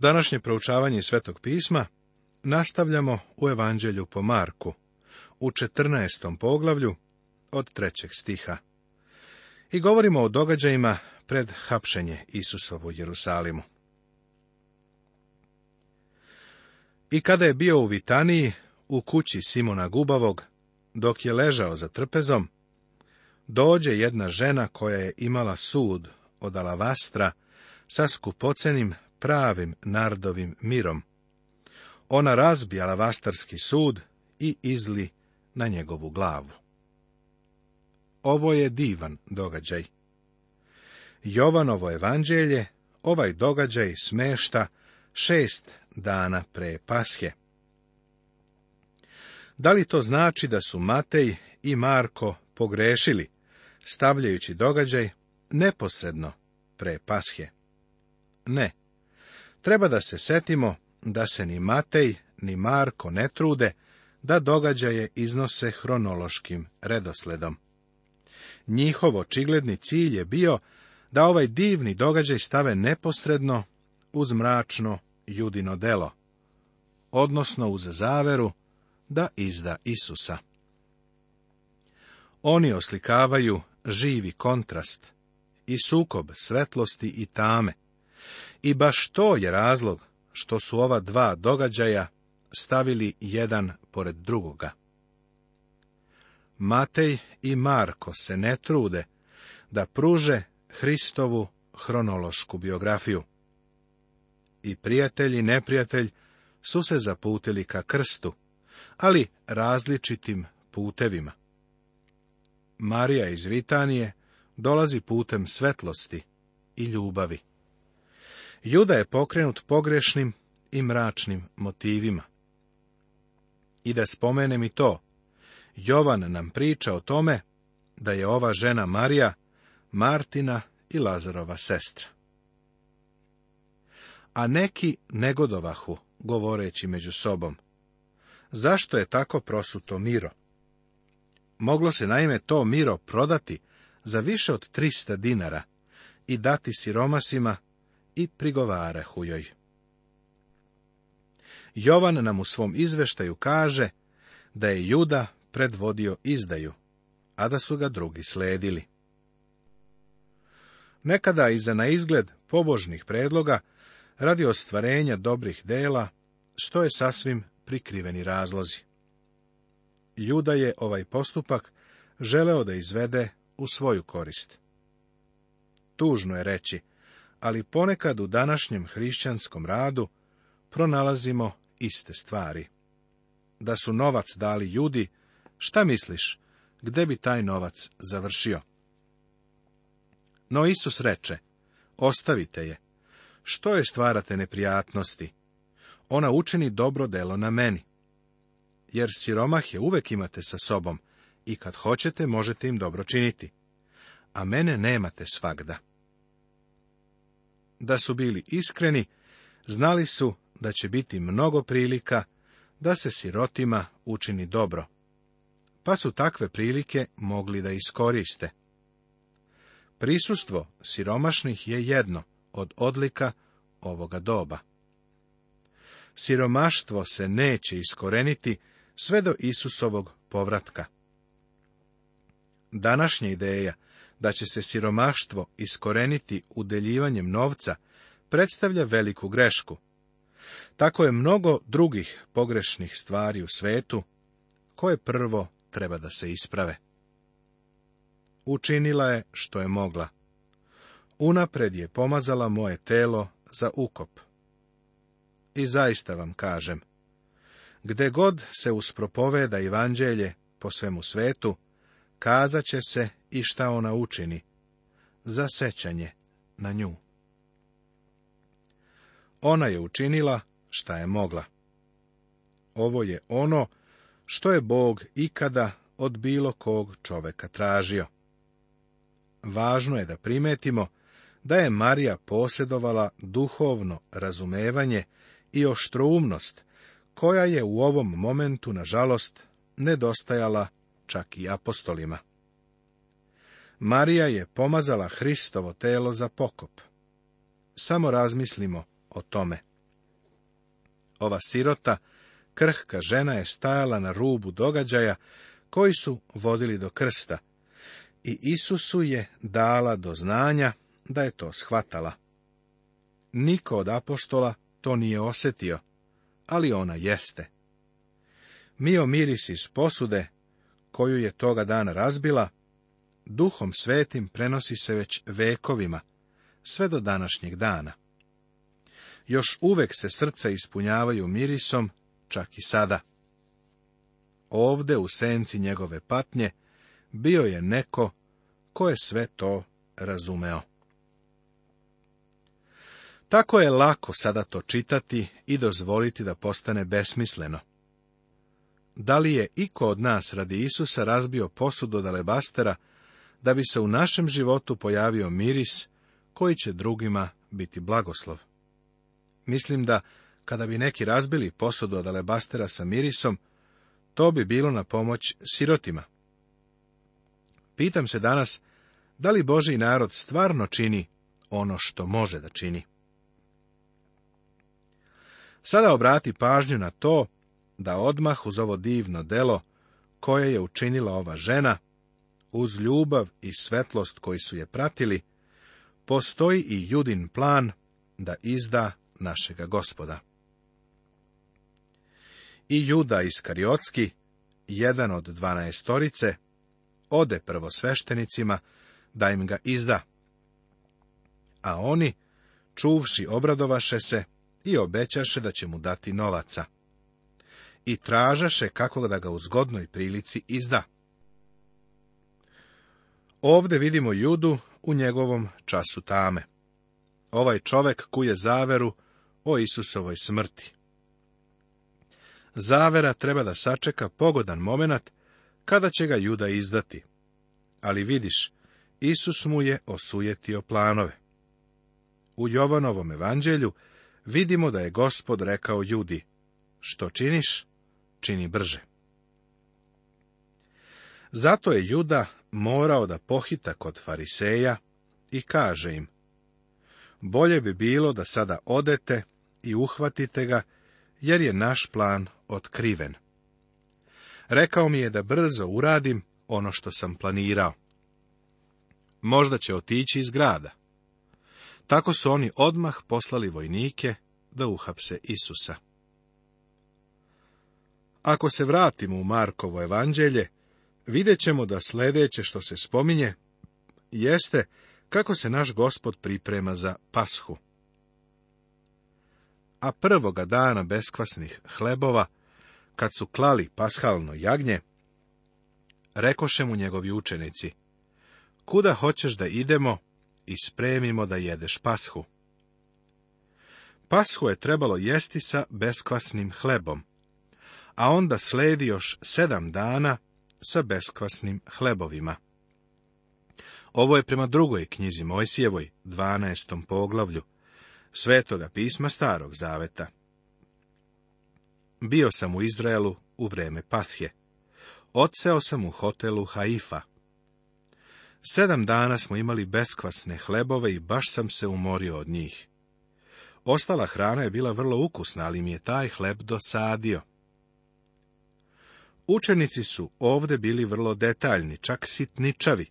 Današnje proučavanje Svetog pisma nastavljamo u Evanđelju po Marku, u 14. poglavlju od trećeg stiha. I govorimo o događajima pred hapšenje Isusovu Jerusalimu. I kada je bio u Vitaniji, u kući Simona Gubavog, dok je ležao za trpezom, dođe jedna žena koja je imala sud od alavastra sa skupocenim pravim nardovim mirom. Ona razbijala Vastarski sud i izli na njegovu glavu. Ovo je divan događaj. Jovanovo evanđelje ovaj događaj smešta šest dana pre pashe. Da li to znači da su Matej i Marko pogrešili, stavljajući događaj neposredno pre pashe? Ne. Treba da se setimo da se ni Matej ni Marko ne trude da događaje iznose hronološkim redosledom. Njihov očigledni cilj je bio da ovaj divni događaj stave neposredno uz mračno judino delo, odnosno uz zaveru da izda Isusa. Oni oslikavaju živi kontrast i sukob svetlosti i tame, i baš to je razlog što su ova dva događaja stavili jedan pored drugoga. Matej i Marko se ne trude da pruže Hristovu hronološku biografiju. I prijatelj i neprijatelj su se zaputili ka krstu, ali različitim putevima. Marija iz Vitanije dolazi putem svetlosti i ljubavi. Juda je pokrenut pogrešnim i mračnim motivima. I da spomenem i to, Jovan nam priča o tome da je ova žena Marija, Martina i Lazarova sestra. A neki negodovahu, govoreći među sobom. Zašto je tako prosuto miro? Moglo se naime to miro prodati za više od 300 dinara i dati siromasima i prigovara Jovan nam u svom izveštaju kaže da je Juda predvodio izdaju, a da su ga drugi sledili. Nekada iza na izgled pobožnih predloga radi ostvarenja dobrih dela, što je sasvim prikriveni razlozi. Juda je ovaj postupak želeo da izvede u svoju korist. Tužno je reći, ali ponekad u današnjem hrišćanskom radu pronalazimo iste stvari. Da su novac dali ljudi, šta misliš, gde bi taj novac završio? No Isus reče, ostavite je. Što je stvarate neprijatnosti? Ona učini dobro delo na meni. Jer je uvek imate sa sobom i kad hoćete možete im dobro činiti. A mene nemate svagda da su bili iskreni, znali su da će biti mnogo prilika da se sirotima učini dobro, pa su takve prilike mogli da iskoriste. Prisustvo siromašnih je jedno od odlika ovoga doba. Siromaštvo se neće iskoreniti sve do Isusovog povratka. Današnja ideja da će se siromaštvo iskoreniti udeljivanjem novca, predstavlja veliku grešku. Tako je mnogo drugih pogrešnih stvari u svetu, koje prvo treba da se isprave. Učinila je što je mogla. Unapred je pomazala moje telo za ukop. I zaista vam kažem, gde god se uspropoveda evanđelje po svemu svetu, kazat će se i šta ona učini, za sećanje na nju. Ona je učinila šta je mogla. Ovo je ono što je Bog ikada od bilo kog čoveka tražio. Važno je da primetimo da je Marija posjedovala duhovno razumevanje i oštroumnost, koja je u ovom momentu, nažalost, nedostajala čak i apostolima. Marija je pomazala Hristovo telo za pokop. Samo razmislimo o tome. Ova sirota, krhka žena je stajala na rubu događaja koji su vodili do krsta i Isusu je dala do znanja da je to shvatala. Niko od apostola to nije osjetio, ali ona jeste. Mio miris iz posude, koju je toga dana razbila, duhom svetim prenosi se već vekovima, sve do današnjeg dana. Još uvek se srca ispunjavaju mirisom, čak i sada. Ovde u senci njegove patnje bio je neko ko je sve to razumeo. Tako je lako sada to čitati i dozvoliti da postane besmisleno. Da li je iko od nas radi Isusa razbio posudu od alebastera da bi se u našem životu pojavio miris koji će drugima biti blagoslov. Mislim da kada bi neki razbili posudu od alebastera sa mirisom, to bi bilo na pomoć sirotima. Pitam se danas, da li Boži narod stvarno čini ono što može da čini? Sada obrati pažnju na to da odmah uz ovo divno delo koje je učinila ova žena, uz ljubav i svetlost koji su je pratili, postoji i judin plan da izda našega gospoda. I juda Iskariotski, jedan od dvanaestorice, ode prvosveštenicima da im ga izda. A oni, čuvši, obradovaše se i obećaše da će mu dati novaca. I tražaše kako da ga u zgodnoj prilici izda. Ovdje vidimo Judu u njegovom času tame. Ovaj čovek kuje zaveru o Isusovoj smrti. Zavera treba da sačeka pogodan moment kada će ga Juda izdati. Ali vidiš, Isus mu je osujetio planove. U Jovanovom evanđelju vidimo da je gospod rekao Judi, što činiš, čini brže. Zato je Juda morao da pohita kod fariseja i kaže im, bolje bi bilo da sada odete i uhvatite ga, jer je naš plan otkriven. Rekao mi je da brzo uradim ono što sam planirao. Možda će otići iz grada. Tako su oni odmah poslali vojnike da uhapse Isusa. Ako se vratimo u Markovo evanđelje, vidjet ćemo da sljedeće što se spominje jeste kako se naš gospod priprema za pashu. A prvoga dana beskvasnih hlebova, kad su klali pashalno jagnje, rekoše mu njegovi učenici, kuda hoćeš da idemo i spremimo da jedeš pashu. Pashu je trebalo jesti sa beskvasnim hlebom, a onda sledi još sedam dana sa beskvasnim hlebovima. Ovo je prema drugoj knjizi Mojsijevoj, 12. poglavlju, Svetoga pisma Starog Zaveta. Bio sam u Izraelu u vreme Pashe. Odseo sam u hotelu Haifa. Sedam dana smo imali beskvasne hlebove i baš sam se umorio od njih. Ostala hrana je bila vrlo ukusna, ali mi je taj hleb dosadio. Učenici su ovdje bili vrlo detaljni, čak sitničavi,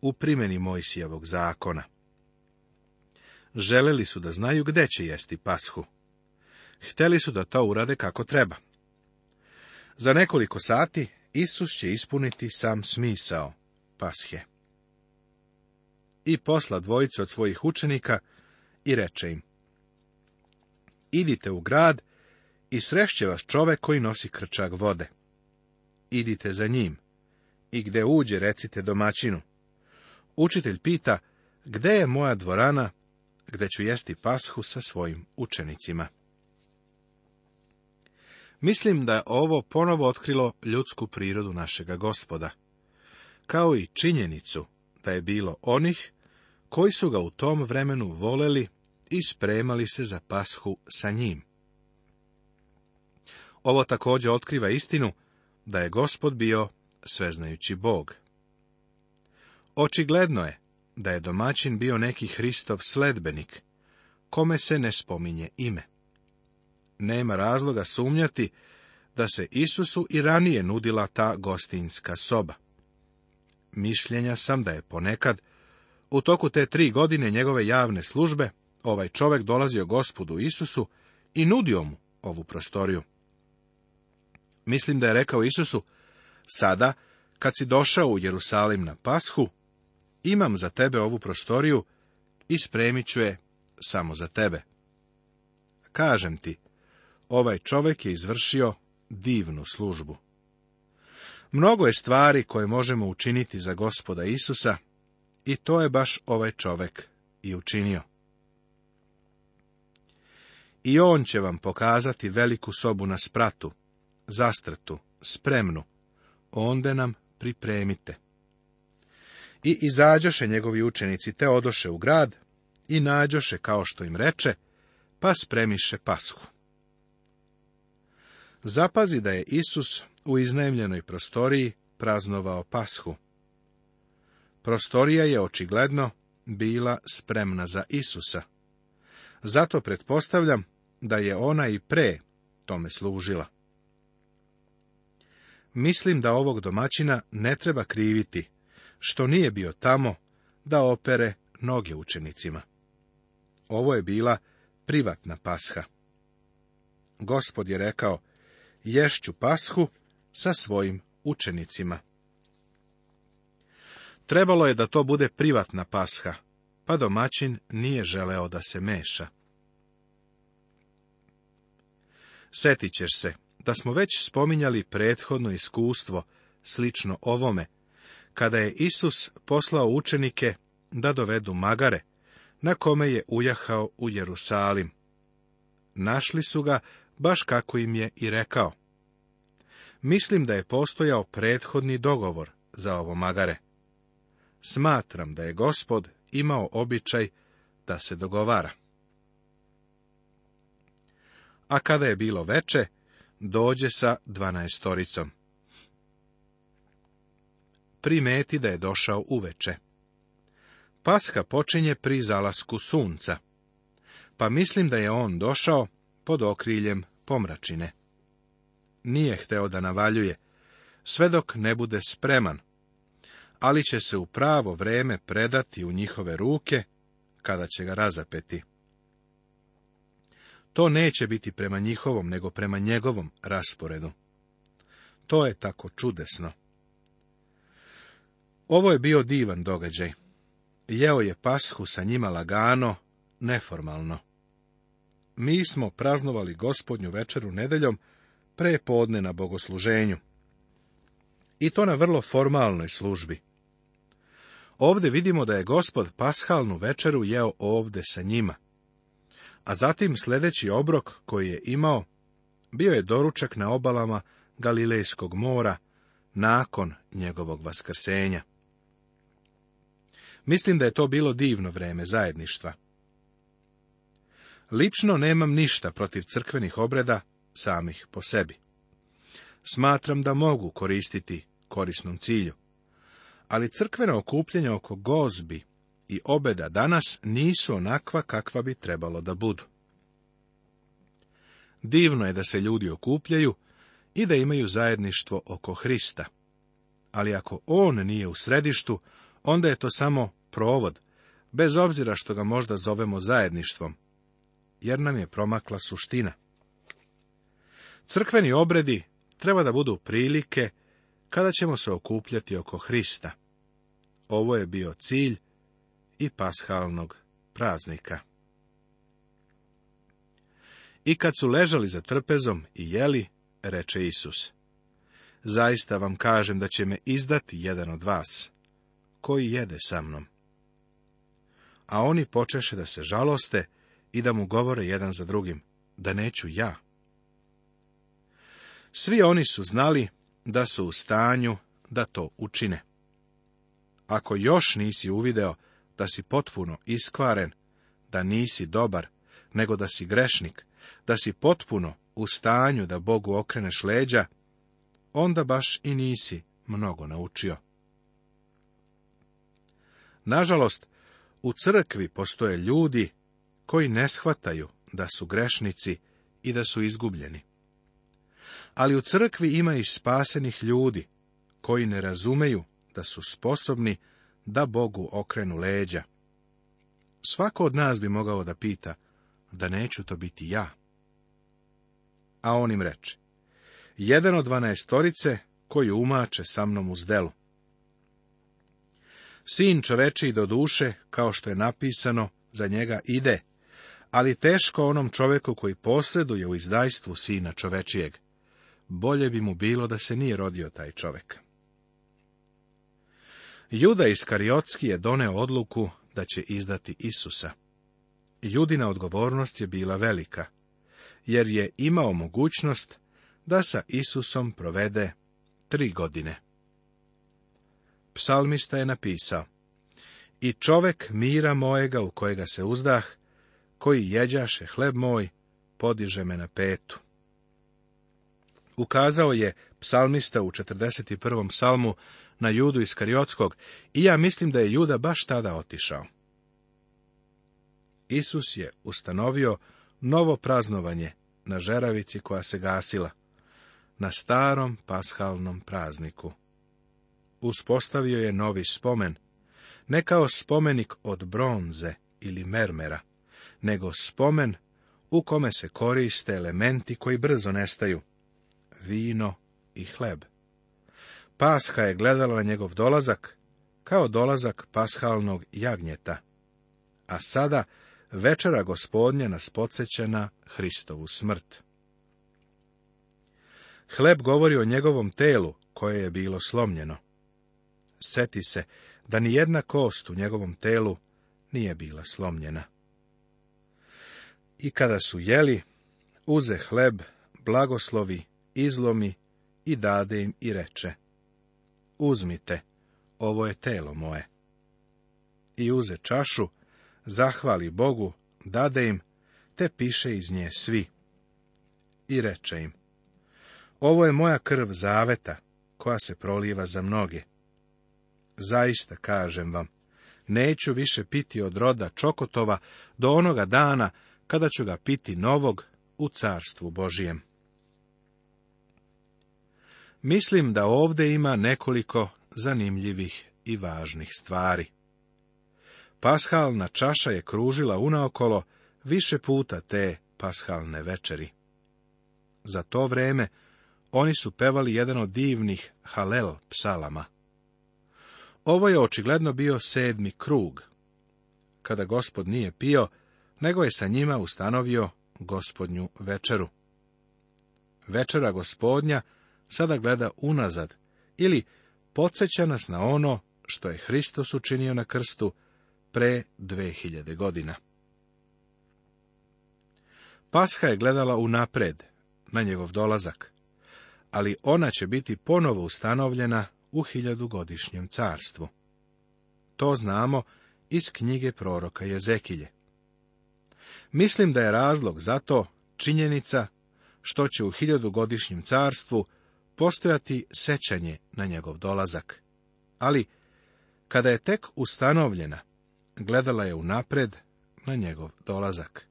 u primjeni Mojsijevog zakona. Želeli su da znaju gdje će jesti pashu. Hteli su da to urade kako treba. Za nekoliko sati Isus će ispuniti sam smisao pashe. I posla dvojicu od svojih učenika i reče im. Idite u grad i srešće vas čovek koji nosi krčak vode idite za njim. I gde uđe, recite domaćinu. Učitelj pita, gde je moja dvorana, gde ću jesti pashu sa svojim učenicima? Mislim da je ovo ponovo otkrilo ljudsku prirodu našega gospoda, kao i činjenicu da je bilo onih koji su ga u tom vremenu voleli i spremali se za pashu sa njim. Ovo također otkriva istinu da je gospod bio sveznajući Bog. Očigledno je da je domaćin bio neki Hristov sledbenik, kome se ne spominje ime. Nema razloga sumnjati da se Isusu i ranije nudila ta gostinska soba. Mišljenja sam da je ponekad, u toku te tri godine njegove javne službe, ovaj čovek dolazio gospodu Isusu i nudio mu ovu prostoriju. Mislim da je rekao Isusu, sada, kad si došao u Jerusalim na pashu, imam za tebe ovu prostoriju i spremit ću je samo za tebe. Kažem ti, ovaj čovek je izvršio divnu službu. Mnogo je stvari koje možemo učiniti za gospoda Isusa i to je baš ovaj čovek i učinio. I on će vam pokazati veliku sobu na spratu, zastrtu, spremnu, onda nam pripremite. I izađoše njegovi učenici, te odoše u grad i nađoše, kao što im reče, pa spremiše pashu. Zapazi da je Isus u iznemljenoj prostoriji praznovao pashu. Prostorija je očigledno bila spremna za Isusa. Zato pretpostavljam da je ona i pre tome služila. Mislim da ovog domaćina ne treba kriviti, što nije bio tamo da opere noge učenicima. Ovo je bila privatna pasha. Gospod je rekao, ješću pashu sa svojim učenicima. Trebalo je da to bude privatna pasha, pa domaćin nije želeo da se meša. Setićeš se, da smo već spominjali prethodno iskustvo slično ovome, kada je Isus poslao učenike da dovedu magare, na kome je ujahao u Jerusalim. Našli su ga baš kako im je i rekao. Mislim da je postojao prethodni dogovor za ovo magare. Smatram da je gospod imao običaj da se dogovara. A kada je bilo veče, dođe sa dvanaestoricom. Primeti da je došao uveče. Paska počinje pri zalasku sunca, pa mislim da je on došao pod okriljem pomračine. Nije hteo da navaljuje, sve dok ne bude spreman, ali će se u pravo vreme predati u njihove ruke, kada će ga razapeti. To neće biti prema njihovom, nego prema njegovom rasporedu. To je tako čudesno. Ovo je bio divan događaj. Jeo je pashu sa njima lagano, neformalno. Mi smo praznovali gospodnju večeru nedeljom pre podne na bogosluženju. I to na vrlo formalnoj službi. Ovdje vidimo da je gospod pashalnu večeru jeo ovdje sa njima a zatim sljedeći obrok koji je imao bio je doručak na obalama Galilejskog mora nakon njegovog vaskrsenja. Mislim da je to bilo divno vreme zajedništva. Lično nemam ništa protiv crkvenih obreda samih po sebi. Smatram da mogu koristiti korisnom cilju. Ali crkveno okupljenje oko gozbi i obeda danas nisu onakva kakva bi trebalo da budu. Divno je da se ljudi okupljaju i da imaju zajedništvo oko Hrista. Ali ako on nije u središtu, onda je to samo provod, bez obzira što ga možda zovemo zajedništvom, jer nam je promakla suština. Crkveni obredi treba da budu prilike kada ćemo se okupljati oko Hrista. Ovo je bio cilj i pashalnog praznika. I kad su ležali za trpezom i jeli, reče Isus, zaista vam kažem da će me izdati jedan od vas, koji jede sa mnom. A oni počeše da se žaloste i da mu govore jedan za drugim, da neću ja. Svi oni su znali da su u stanju da to učine. Ako još nisi uvideo da si potpuno iskvaren, da nisi dobar, nego da si grešnik, da si potpuno u stanju da Bogu okreneš leđa, onda baš i nisi mnogo naučio. Nažalost, u crkvi postoje ljudi koji ne shvataju da su grešnici i da su izgubljeni. Ali u crkvi ima i spasenih ljudi koji ne razumeju da su sposobni da Bogu okrenu leđa. Svako od nas bi mogao da pita, da neću to biti ja. A on im reče, jedan od dvanaestorice koji umače sa mnom uz delu. Sin čoveči do duše, kao što je napisano, za njega ide, ali teško onom čoveku koji posreduje u izdajstvu sina čovečijeg. Bolje bi mu bilo da se nije rodio taj čovek. Juda Iskariotski je doneo odluku da će izdati Isusa. Judina odgovornost je bila velika, jer je imao mogućnost da sa Isusom provede tri godine. Psalmista je napisao, I čovek mira mojega u kojega se uzdah, koji jeđaše hleb moj, podiže me na petu. Ukazao je psalmista u 41. psalmu na Judu iz Kariotskog, i ja mislim da je Juda baš tada otišao. Isus je ustanovio novo praznovanje na žeravici koja se gasila, na starom pashalnom prazniku. Uspostavio je novi spomen, ne kao spomenik od bronze ili mermera, nego spomen u kome se koriste elementi koji brzo nestaju, vino i hleb. Pasha je gledala na njegov dolazak kao dolazak pashalnog jagnjeta. A sada večera gospodnja nas podsjeća na Hristovu smrt. Hleb govori o njegovom telu koje je bilo slomljeno. Seti se da ni jedna kost u njegovom telu nije bila slomljena. I kada su jeli, uze hleb, blagoslovi, izlomi i dade im i reče uzmite, ovo je telo moje. I uze čašu, zahvali Bogu, dade im, te piše iz nje svi. I reče im, ovo je moja krv zaveta, koja se proliva za mnoge. Zaista kažem vam, neću više piti od roda Čokotova do onoga dana kada ću ga piti novog u carstvu Božijem. Mislim da ovdje ima nekoliko zanimljivih i važnih stvari. Pashalna čaša je kružila unaokolo više puta te pashalne večeri. Za to vreme oni su pevali jedan od divnih Halel psalama. Ovo je očigledno bio sedmi krug. Kada gospod nije pio, nego je sa njima ustanovio gospodnju večeru. Večera gospodnja sada gleda unazad ili podsjeća nas na ono što je Hristos učinio na krstu pre 2000 godina. Pasha je gledala unapred na njegov dolazak, ali ona će biti ponovo ustanovljena u hiljadugodišnjem carstvu. To znamo iz knjige proroka Jezekilje. Mislim da je razlog za to činjenica što će u hiljadugodišnjem carstvu postojati sećanje na njegov dolazak. Ali, kada je tek ustanovljena, gledala je unapred na njegov dolazak.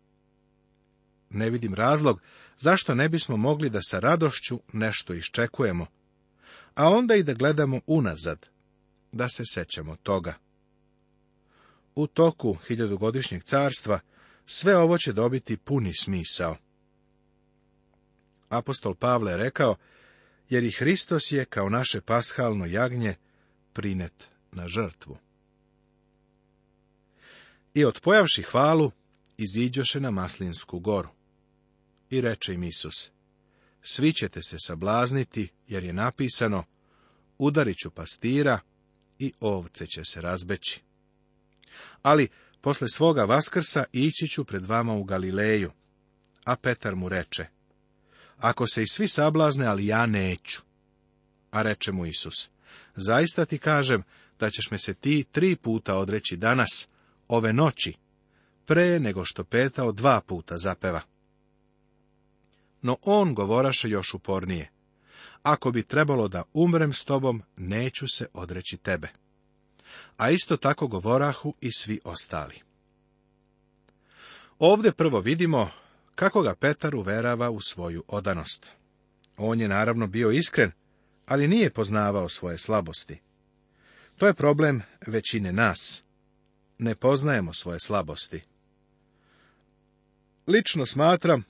Ne vidim razlog zašto ne bismo mogli da sa radošću nešto iščekujemo, a onda i da gledamo unazad, da se sećamo toga. U toku hiljadugodišnjeg carstva sve ovo će dobiti puni smisao. Apostol Pavle rekao jer i Hristos je, kao naše pashalno jagnje, prinet na žrtvu. I odpojavši hvalu, iziđoše na Maslinsku goru. I reče im Isus, svi ćete se sablazniti, jer je napisano, udariću pastira i ovce će se razbeći. Ali, posle svoga vaskrsa ići ću pred vama u Galileju. A Petar mu reče, ako se i svi sablazne, ali ja neću. A reče mu Isus, zaista ti kažem da ćeš me se ti tri puta odreći danas, ove noći, pre nego što petao dva puta zapeva. No on govoraše još upornije, ako bi trebalo da umrem s tobom, neću se odreći tebe. A isto tako govorahu i svi ostali. Ovdje prvo vidimo kako ga Petar uverava u svoju odanost. On je naravno bio iskren, ali nije poznavao svoje slabosti. To je problem većine nas. Ne poznajemo svoje slabosti. Lično smatram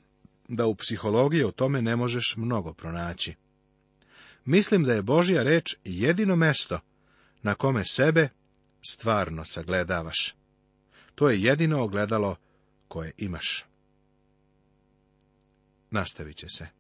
da u psihologiji o tome ne možeš mnogo pronaći. Mislim da je Božja reč jedino mesto na kome sebe stvarno sagledavaš. To je jedino ogledalo koje imaš nastavit će se.